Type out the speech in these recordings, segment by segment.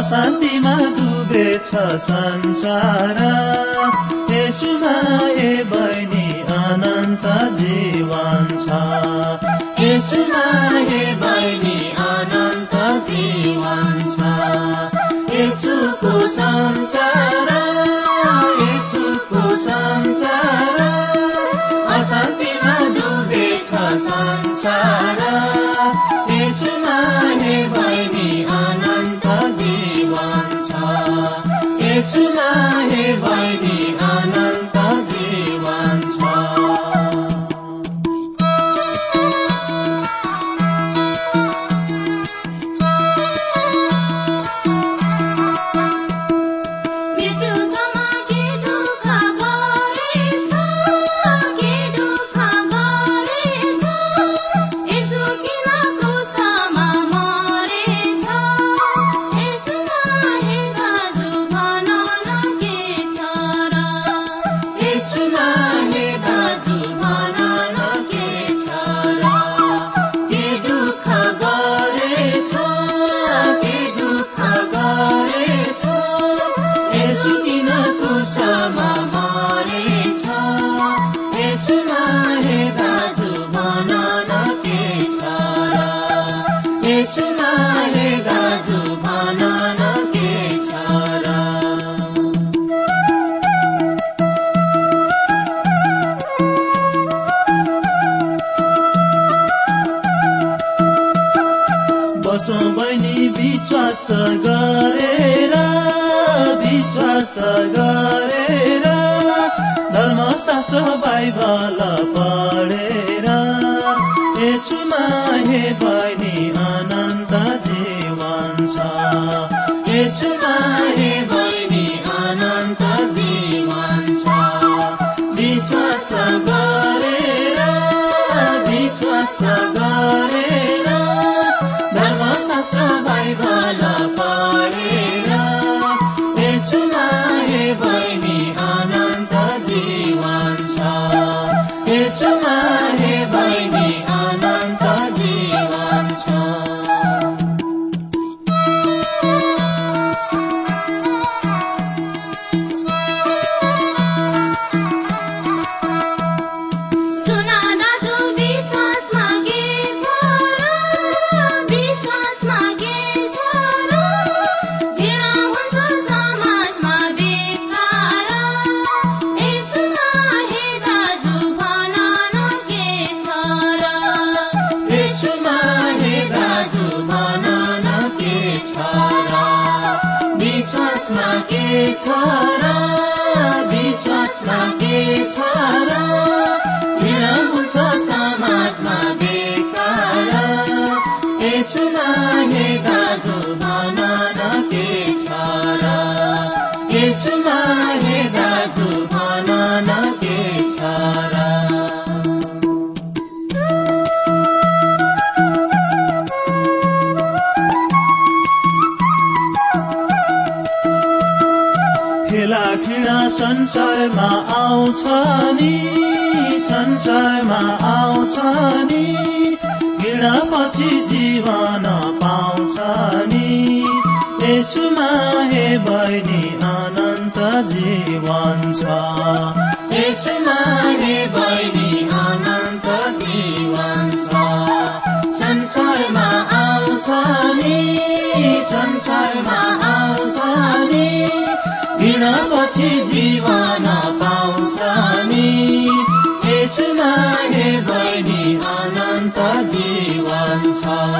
अशान्तिमा डुबेछ संसार। यसुमा ए बहिनी अनन्त जीवन छ। यसुमा ए बहिनी अनन्त जीवन छ। यसुको सञ्चार धर्मशास्त्र बाइबल पढेर यसुमा हे बहिनी संसारमा आउँछ नि संसारमा आउँछ नि घृणा पछि जीवन पाउँछ नि। यसुमा हे बहिनी जीवन छ। यसुमा हे बहिनी अनन्त जीवन छ। संसारमा आउँछ नि संसारमा आउँछ नि। पछि जीवन पाउँछ नि। यसुमा हे बहिनी अनन्त जीवन छ।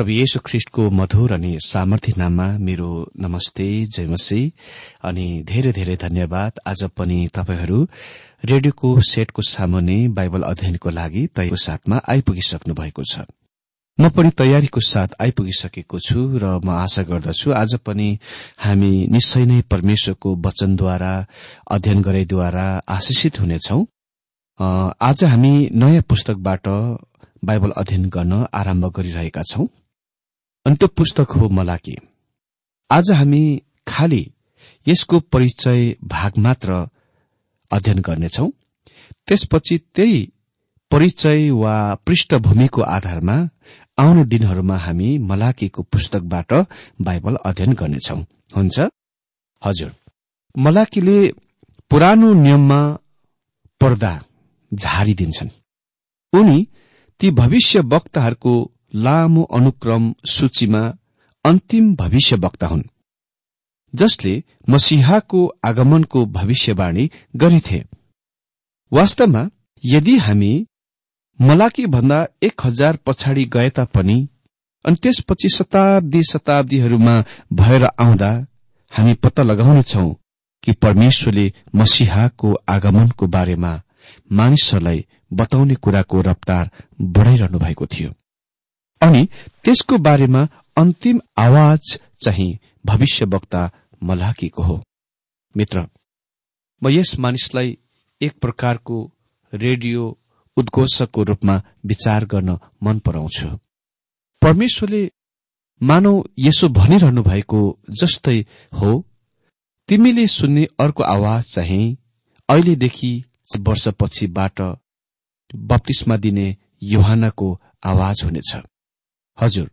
प्रभु येशु ख्रिष्टको मधुर अनि सामर्थ्य नाममा मेरो नमस्ते जयमसी अनि धेरै धेरै धन्यवाद। आज पनि तपाईँहरू रेडियोको सेटको सामुन्ने बाइबल अध्ययनको लागि तयको साथमा आइपुगिसक्नु भएको छ। म पनि तयारीको साथ आइपुगिसकेको छु र म आशा गर्दछु आज पनि हामी निश्चय नै परमेश्वरको वचनद्वारा अध्ययन गराइद्वारा आशिषित हुनेछौं। आज हामी नयाँ पुस्तकबाट बाइबल अध्ययन गर्न आरम्भ गरिरहेका छौं। अनि त्यो पुस्तक हो मलाकी। आज हामी खालि यसको परिचय भाग मात्र अध्ययन गर्नेछौ। त्यसपछि त्यही परिचय वा पृष्ठभूमिको आधारमा आउने दिनहरूमा हामी मलाकीको पुस्तकबाट बाइबल अध्ययन गर्नेछौ। हुन्छ? हजुर। मलाकीले पुरानो नियममा पर्दा झारिदिन्छन्। उनी ती भविष्य वक्ताहरूको लामो अनुक्रम सूचीमा अन्तिम भविष्य वक्ता हुन् जसले मसिहाको आगमनको भविष्यवाणी गरेथे। वास्तवमा यदि हामी मलाकी भन्दा एक हजार पछाडि गए तापनि अनि त्यसपछि शताब्दी शताब्दीहरूमा भएर आउँदा हामी पत्ता लगाउनेछौ कि परमेश्वरले मसिहाको आगमनको बारेमा मानिसहरूलाई बताउने कुराको रफ्तार बढ़ाइरहनु भएको थियो। अनि त्यसको बारेमा अन्तिम आवाज चाहिँ भविष्यवक्ता मलाकीको हो। मित्र म यस मानिसलाई एक प्रकारको रेडियो उद्घोषकको रूपमा विचार गर्न मन पराउँछु। परमेश्वरले मानव यसो भनिरहनु भएको जस्तै हो तिमीले सुन्ने अर्को आवाज चाहिँ अहिलेदेखि वर्षपछिबाट बप्तिस्मा दिने योहानाको आवाज हुनेछ। हजुर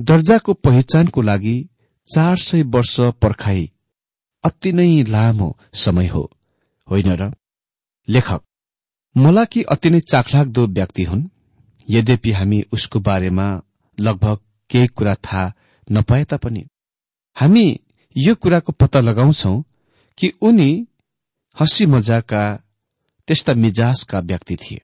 दर्जाको पहिचानको लागि चार सय वर्ष पर्खाई अति नै लामो समय हो होइन र? लेखक मलाकी अति नै चाखलाग्दो व्यक्ति हुन्? यद्यपि हामी उसको बारेमा लगभग केही कुरा थाहा नपाए तापनि हामी यो कुराको पत्ता लगाउँछौ कि उनी हँसी मजाका त्यस्ता मिजाजका व्यक्ति थिए।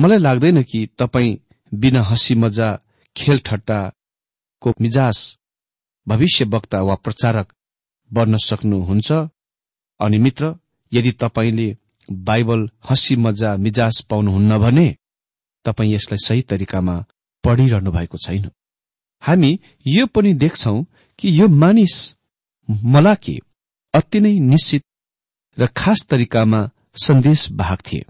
मलाई लाग्दैन कि तपाईँ बिना हँसी मजा खेल ठट्टाको मिजाज भविष्य वक्ता वा प्रचारक बन्न सक्नुहुन्छ? अनि मित्र यदि तपाईँले बाइबल हँसी मजा मिजाज पाउनुहुन्न भने तपाईँ यसलाई सही तरिकामा पढिरहनु भएको छैन। हामी यो पनि देख्छौ कि यो मानिस मलाकी अति नै निश्चित र खास तरिकामा सन्देश वाहक थिए।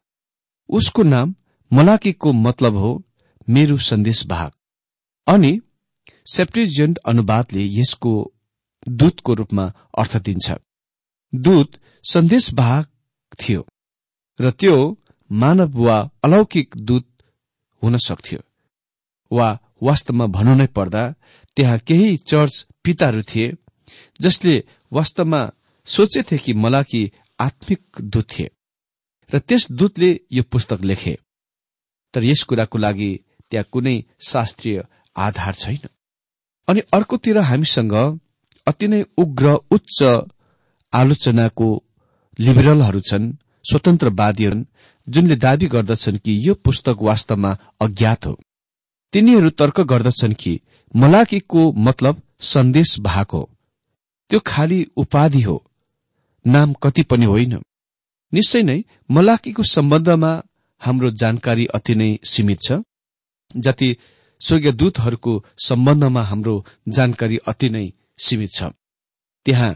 उसको नाम मलाकीको मतलब हो मेरो सन्देश वाहक अनि सेप्टिजेन्ट अनुवादले यसको दूतको रूपमा अर्थ दिन्छ। दूत सन्देश वाहक थियो र त्यो मानव वा अलौकिक दूत हुन सक्थ्यो वा वास्तवमा भन्नु नै पर्दा त्यहाँ केही चर्च पिताहरू थिए जसले वास्तवमा सोचेथे कि मलाकी आत्मिक दूत थिए र त्यस दूतले यो पुस्तक लेखे। तर यस कुराको लागि त्यहाँ कुनै शास्त्रीय आधार छैन। अनि अर्कोतिर हामीसँग अति नै उग्र उच्च आलोचनाको लिबरलहरू छन् स्वतन्त्रवादीहरू जुनले दावी गर्दछन् कि यो पुस्तक वास्तवमा अज्ञात हो। तिनीहरू तर्क गर्दछन् कि मलाकीको मतलब सन्देश हो। त्यो खाली उपाधि हो। नाम कति पनि होइन। निश्चय नै मलाकीको सम्बन्धमा हाम्रो जानकारी अति नै सीमित छ। जति स्वर्गीय दूतहरूको सम्बन्धमा हाम्रो जानकारी अति नै सीमित छ। त्यहाँ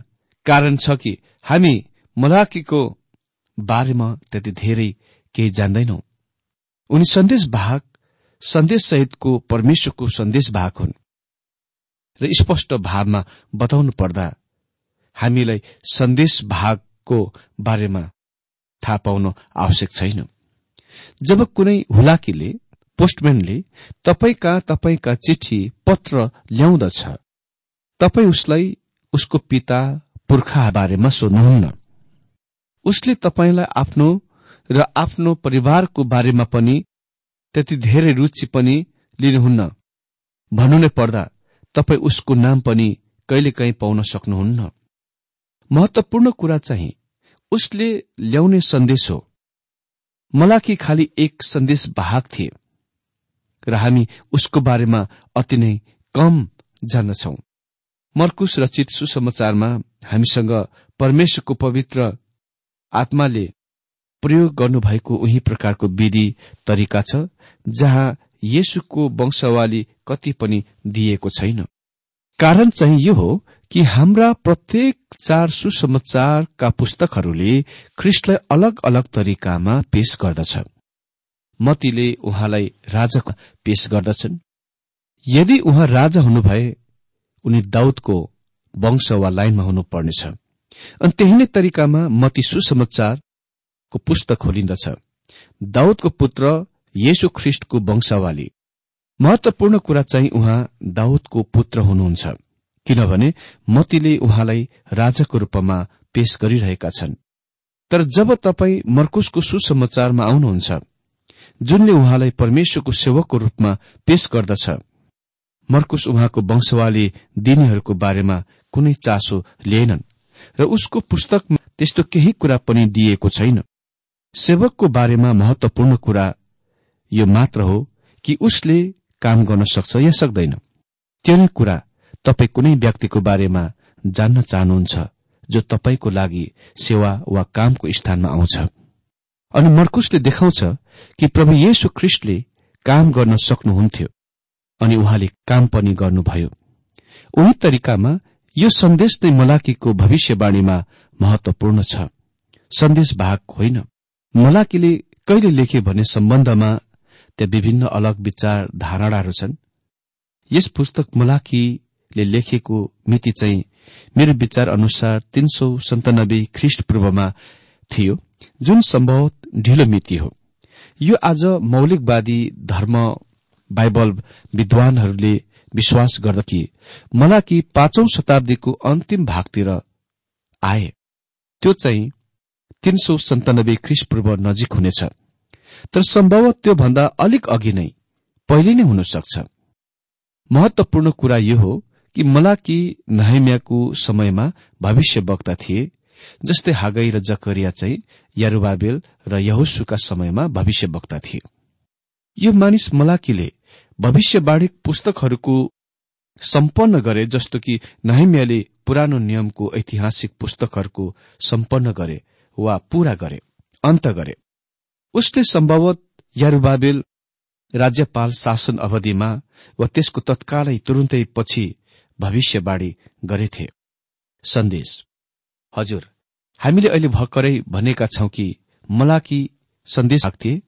कारण छ कि हामी मलाकीको बारेमा त्यति धेरै केही जान्दैनौ। उनी सन्देश भाग सन्देश सहितको परमेश्वरको सन्देश भाग हुन्। र स्पष्ट भावमा बताउनु पर्दा हामीलाई सन्देश भागको बारेमा थाहा पाउन आवश्यक छैन। जब कुनै हुलाकीले पोस्टम्यानले तपाईँका तपाईँका चिठी पत्र ल्याउँदछ। तपाईँ उसलाई उसको पिता पुर्खा बारेमा सोध्नुहुन्न। उसले तपाईँलाई आफ्नो र आफ्नो परिवारको बारेमा पनि त्यति धेरै रुचि पनि लिनुहुन्न। भन्नु नै पर्दा तपाईँ उसको नाम पनि कहिलेकाहीँ पाउन सक्नुहुन्न। महत्वपूर्ण कुरा चाहिँ उसले ल्याउने सन्देश हो। मलाकी खाली एक सन्देश वाहक थिए। र हामी उसको बारेमा अति नै कम जान्दछौ। मर्कुस रचित सुसमाचारमा हामीसँग परमेश्वरको पवित्र आत्माले प्रयोग गर्नुभएको उही प्रकारको विधि तरिका छ जहाँ येशुको वंशवाली कति पनि दिएको छैन। कारण चाहिँ यो हो कि हाम्रा प्रत्येक चार सुसमाचारका पुस्तकहरूले ख्रिस्टलाई अलग अलग तरिकामा पेश गर्दछ। मतीले उहाँलाई राजा पेश गर्दछन्। यदि उहाँ राजा हुनुभए उनी दाउदको वंश वा लाइनमा हुनुपर्नेछ। अनि त्यही नै तरिकामा मती सुसमाचारको पुस्तक खोलिन्दछ। दाउदको पुत्र येशु ख्रिष्टको वंशवाली। महत्वपूर्ण कुरा चाहिँ उहाँ दाउदको पुत्र हुनुहुन्छ। किनभने मतीले उहाँलाई राजाको रूपमा पेश गरिरहेका छन्। तर जब तपाईँ मर्कुसको सुसमाचारमा आउनुहुन्छ जुनले उहाँलाई परमेश्वरको सेवकको रूपमा पेश गर्दछ। मर्कुस उहाँको वंशवाली दिनेहरूको बारेमा कुनै चासो लिएनन् र उसको पुस्तकमा त्यस्तो केही कुरा पनि दिएको छैन। सेवकको बारेमा महत्वपूर्ण कुरा यो मात्र हो कि उसले काम गर्न सक्छ या सक्दैन। त्यो नै कुरा तपाईँ कुनै व्यक्तिको बारेमा जान्न चाहनुहुन्छ जो तपाईँको लागि सेवा वा कामको स्थानमा आउँछ। अनि मर्कुसले देखाउँछ कि प्रभु येशु ख्रिस्टले काम गर्न सक्नुहुन्थ्यो अनि उहाँले काम पनि गर्नुभयो। उही तरिकामा यो सन्देश नै मलाकीको भविष्यवाणीमा महत्वपूर्ण छ। सन्देश भाग होइन। मलाकीले कहिले लेखे भन्ने सम्बन्धमा त्यहाँ विभिन्न अलग विचार धारणाहरू छन्। यस पुस्तक मलाकीले लेखेको मिति चाहिँ मेरो विचार अनुसार तीन सौ सन्तानब्बे ख्रिष्ट पूर्वमा थियो जुन सम्भवत ढिलो मिति हो। यो आज मौलिकवादी धर्म बाइबल विद्वानहरूले विश्वास गर्दा कि मलाकी पाँचौं शताब्दीको अन्तिम भागतिर आए। त्यो चाहिँ तीन सौ सन्तानब्बे ख्रिस पूर्व नजिक हुनेछ। तर सम्भव त्योभन्दा अलिक अघि नै पहिले नै हुन सक्छ महत्वपूर्ण कुरा यो हो कि मलाकी नहेम्याको समयमा भविष्य वक्ता थिए। जस्तै हागै र जकरिया चाहिँ यारुबाबेल र यहोसुका समयमा भविष्य वक्ता थिए। यो मानिस मलाकीले भविष्यवाणी पुस्तकहरूको सम्पन्न गरे जस्तो कि नहेम्याले पुरानो नियमको ऐतिहासिक पुस्तकहरूको सम्पन्न गरे वा पूरा गरे अन्त गरे। उसले सम्भवत यारुबाबेल राज्यपाल शासन अवधिमा वा त्यसको तत्कालै तुरुन्तै पछि भविष्यवाणी गरेथे। सन्देश। हजुर हामीले अहिले भर्खरै भनेका छौं कि मलाकी सन्देश थिए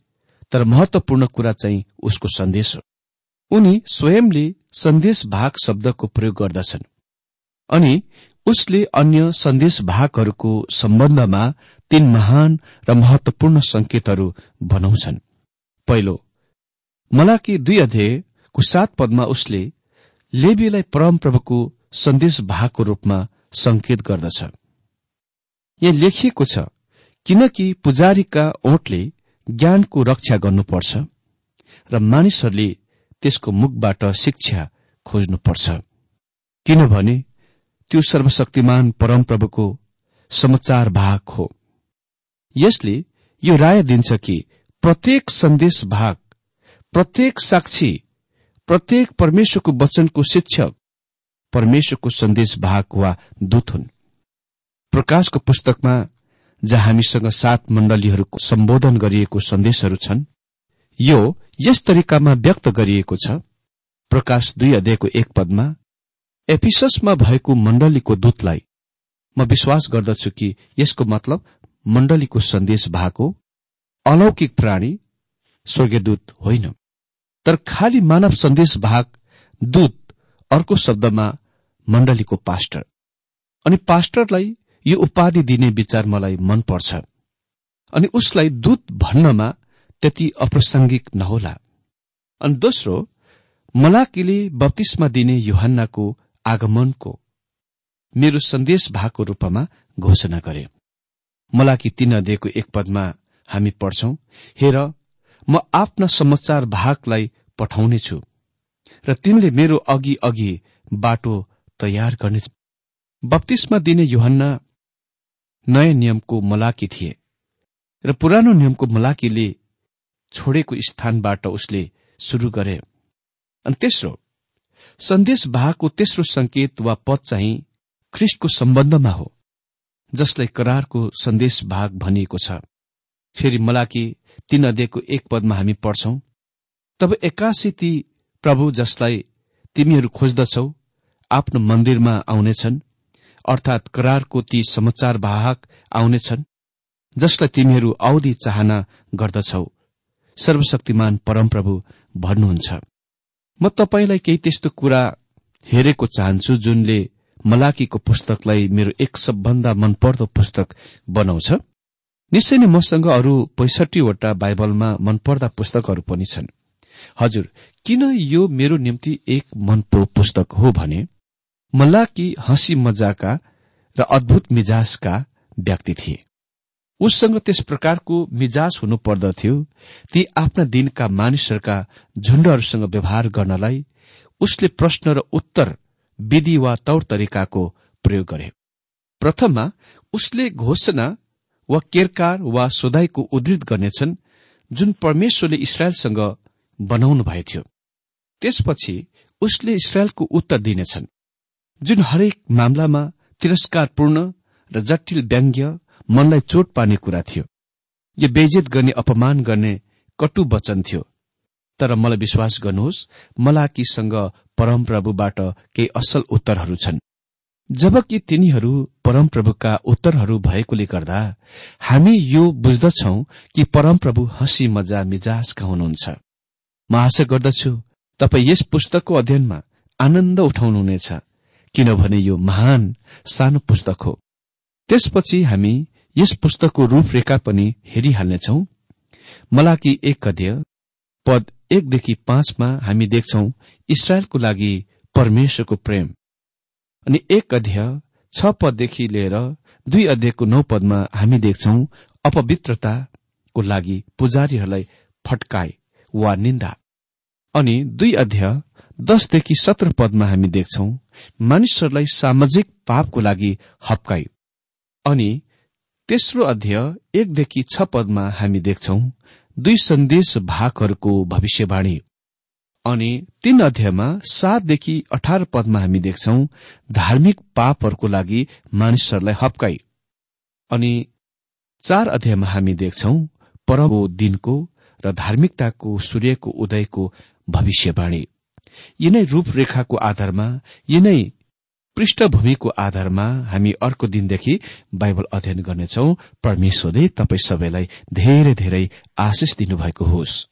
तर महत्वपूर्ण कुरा चाहिँ उसको सन्देश हो। उनी स्वयंले सन्देश भाग शब्दको प्रयोग गर्दछन् अनि उसले अन्य सन्देश भागहरूको सम्बन्धमा तीन महान र महत्वपूर्ण संकेतहरू बनाउँछन्। पहिलो मलाकी दुई अध्ययको सात पदमा उसले लेबीलाई परमप्रभुको सन्देश भागको रूपमा संकेत गर्दछ। यहाँ लेखिएको छ किनकि पुजारीका ओठले ज्ञानको रक्षा गर्नुपर्छ र मानिसहरूले त्यसको मुखबाट शिक्षा खोज्नुपर्छ। किनभने त्यो सर्वशक्तिमान परमप्रभुको समाचार भाग हो। यसले यो राय दिन्छ कि प्रत्येक सन्देश भाग प्रत्येक साक्षी प्रत्येक परमेश्वरको वचनको शिक्षक परमेश्वरको सन्देश भाग वा दूत हुन्। प्रकाशको पुस्तकमा जहाँ हामीसँग सात मण्डलीहरूको सम्बोधन गरिएको सन्देशहरू छन् यो यस तरिकामा व्यक्त गरिएको छ। प्रकाश दुई अध्यायको एक पदमा एपिससमा भएको मण्डलीको दूतलाई म विश्वास गर्दछु कि यसको मतलब मण्डलीको सन्देश भएको अलौकिक प्राणी स्वर्गदूत होइन। तर खालि मानव सन्देश भाग दूत अर्को शब्दमा मण्डलीको पास्टर। अनि पास्टरलाई यो उपाधि दिने विचार मलाई मनपर्छ। अनि उसलाई दूत भन्नमा त्यति अप्रासंगिक नहोला। अनि दोस्रो मलाकीले बत्तीसमा दिने युहन्नाको आगमनको मेरो सन्देश भएको रूपमा घोषणा गरे। मलाकी तीन अध्ययको एक पदमा हामी पढ्छौं हेर म आफ्ना समाचार भागलाई पठाउनेछु र तिनले मेरो अघि अघि बाटो तयार गर्नेछ। बत्तीसमा दिने युहन्ना नयाँ नियमको मलाकी थिए र पुरानो नियमको मलाकीले छोडेको स्थानबाट उसले शुरू गरे। अनि तेस्रो सन्देश भागको तेस्रो संकेत वा पद चाहिँ ख्रिस्टको सम्बन्धमा हो जसलाई करारको सन्देश भाग भनिएको छ। फेरि मलाकी तीन अध्ययको एक पदमा हामी पढ्छौं तब एक्कासी ती प्रभु जसलाई तिमीहरू खोज्दछौ आफ्नो मन्दिरमा आउनेछन् अर्थात करारको ती समाचार वाहक आउनेछन् जसलाई तिमीहरू औधी चाहना गर्दछौ। सर्वशक्तिमान परमप्रभु भन्नुहुन्छ म तपाईँलाई केही त्यस्तो कुरा हेरेको चाहन्छु जुनले मलाकीको पुस्तकलाई मेरो एक सबभन्दा मनपर्दो पुस्तक बनाउँछ। निश्चय नै मसँग अरू पैसठीवटा बाइबलमा मनपर्दा पुस्तकहरू पनि छन्। हजुर किन यो मेरो निम्ति एक मनपो पुस्तक हो भने? मलाकी हँसी मजाका र अद्भुत मिजाजका व्यक्ति थिए। उससँग त्यस प्रकारको मिजाज हुनु पर्दथ्यो। ती आफ्ना दिनका मानिसहरूका झुण्डहरूसँग व्यवहार गर्नलाई उसले प्रश्न र उत्तर विधि वा तौर तरिकाको प्रयोग गरे। प्रथममा उसले घोषणा वा केरकार वा सोधाईको उद्धृत गर्नेछन् जुन परमेश्वरले इसरायलसँग बनाउनु भएथ्यो त्यसपछि उसले इसरायलको उत्तर दिनेछन्। जुन हरेक मामलामा तिरस्कारपूर्ण र जटिल व्यङ्ग्य मनलाई चोट पार्ने कुरा थियो यो बेजेत गर्ने अपमान गर्ने कटु वचन थियो। तर मलाई विश्वास गर्नुहोस् मलाकीसँग परमप्रभुबाट केही असल उत्तरहरू छन्। जबकि तिनीहरू परमप्रभुका उत्तरहरू भएकोले गर्दा हामी यो बुझ्दछौ कि परमप्रभु हँसी मजा मिजाजका हुनुहुन्छ। म आशा गर्दछु तपाईँ यस पुस्तकको अध्ययनमा आनन्द उठाउनुहुनेछ। किनभने यो महान सानो पुस्तक हो। त्यसपछि हामी यस पुस्तकको रूपरेखा पनि हेरिहाल्नेछौ। मलाकी एक अध्यय पद एकदेखि पाँचमा हामी देख्छौ इसरायलको लागि परमेश्वरको प्रेम। अनि एक अध्यय छ पददेखि लिएर दुई अध्ययको नौ पदमा हामी देख्छौ अपवित्रताको लागि पुजारीहरूलाई फटकाए वा निन्दा। अनि दुई अध्यय दसदेखि सत्र पदमा हामी देख्छौ मानिसहरूलाई सामाजिक पापको लागि हप्काई। अनि तेस्रो अध्यय एकदेखि छ पदमा हामी देख्छौ दुई सन्देश भागहरूको भविष्यवाणी। अनि तीन अध्यायमा सातदेखि अठार पदमा हामी देख्छौ धार्मिक पापहरूको लागि मानिसहरूलाई हप्काई। अनि चार अध्यायमा हामी देख्छौ परमको दिनको र धार्मिकताको सूर्यको उदयको भविष्यवाणी। यिनै रूपरेखाको आधारमा यिनै पृष्ठभूमिको आधारमा हामी अर्को दिनदेखि बाइबल अध्ययन गर्नेछौ। परमेश्वरले तपाई सबैलाई धेरै धेरै आशिष दिनुभएको होस्।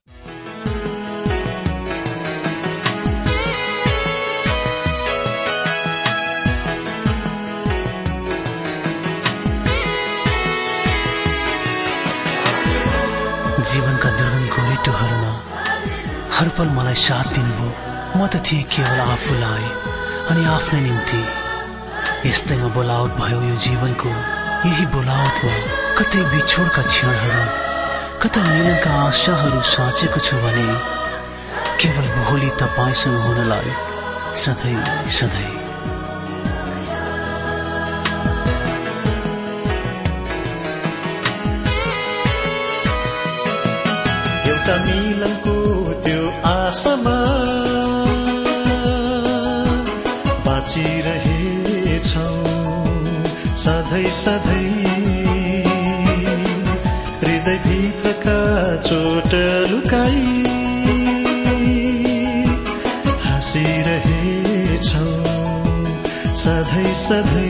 जीवनका दुर्गम हर पल मलाई साथ दिनुभयो। म त थिएँ केवल आफूलाई अनि आफ्नै निम्ति। यस्तैमा बोलावट भयो यो जीवनको। यही बोलावटमा कतै बिछोडका क्षणहरू कतै मिलनका आशाहरू साँचेको छु भने केवल भोलि तपाईँसँग हुनलाई सधैँ सधैँ। आशामा बाँचिरहेछौ। सधैँ सधैँ हृदयभित्रका चोट लुकाई हाँसिरहेछौ। सधैँ सधैँ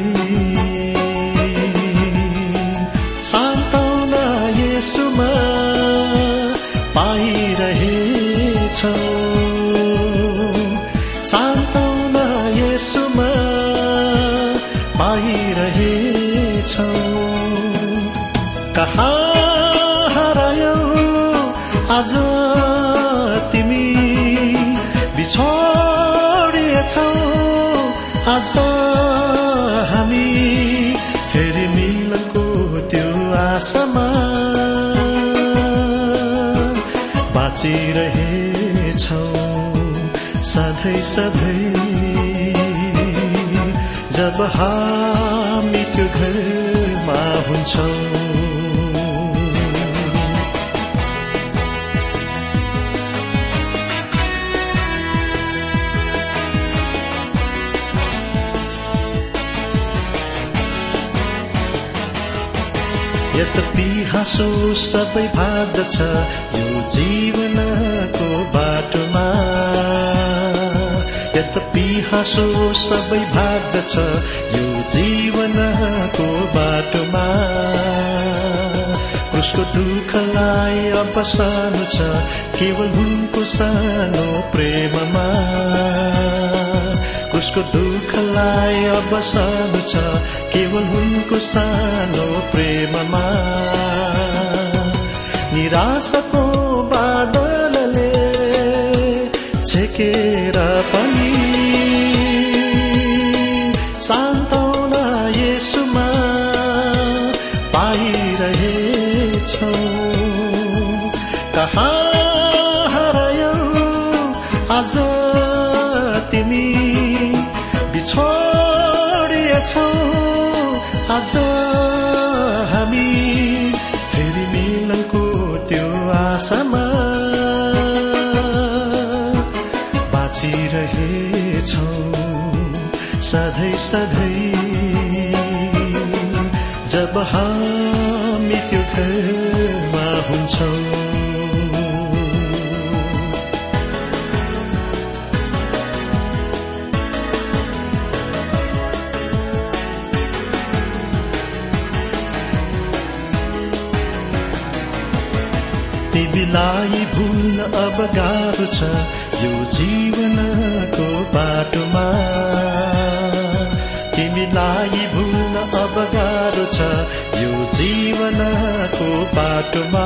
सधैँ सधैँ। जब हामी त्यो घरमा हुन्छौ। यद्यपि हाँसो सबै भाग्दछ यो जीवनको बाटोमा। यद्यपि हाँसो सबै भाग्दछ यो जीवनको बाटोमा। उसको दुःखलाई अब सानो छ केवल उनको सानो प्रेममा। उसको दुःखलाई अब सानो छ केवल उनको सानो प्रेममा। निराशाको बादलले छेकेर पनि आज हामी फेरि मिलनको त्यो आशामा बाँचिरहेछौ। सधैँ सधैँ जब हामी तिमीलाई भुल्न अब गाह्रो छ यो जीवनको बाटोमा। तिमीलाई भुल्न अब गाह्रो छ यो जीवनको बाटोमा।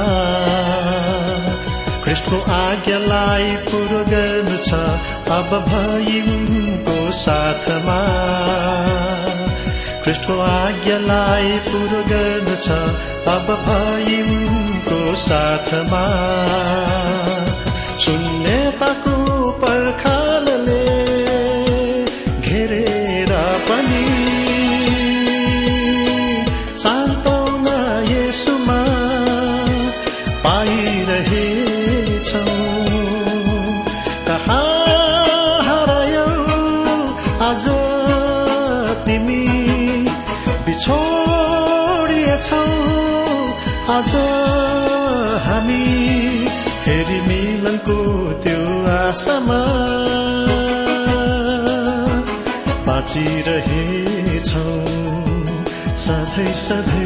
कृष्णको आज्ञालाई पुरो गर्नु छ अब भयको साथमा। कृष्णको आज्ञालाई पुरो गर्नु छ अब भयको साथमा। शून्यताको पर्खालले सधैँ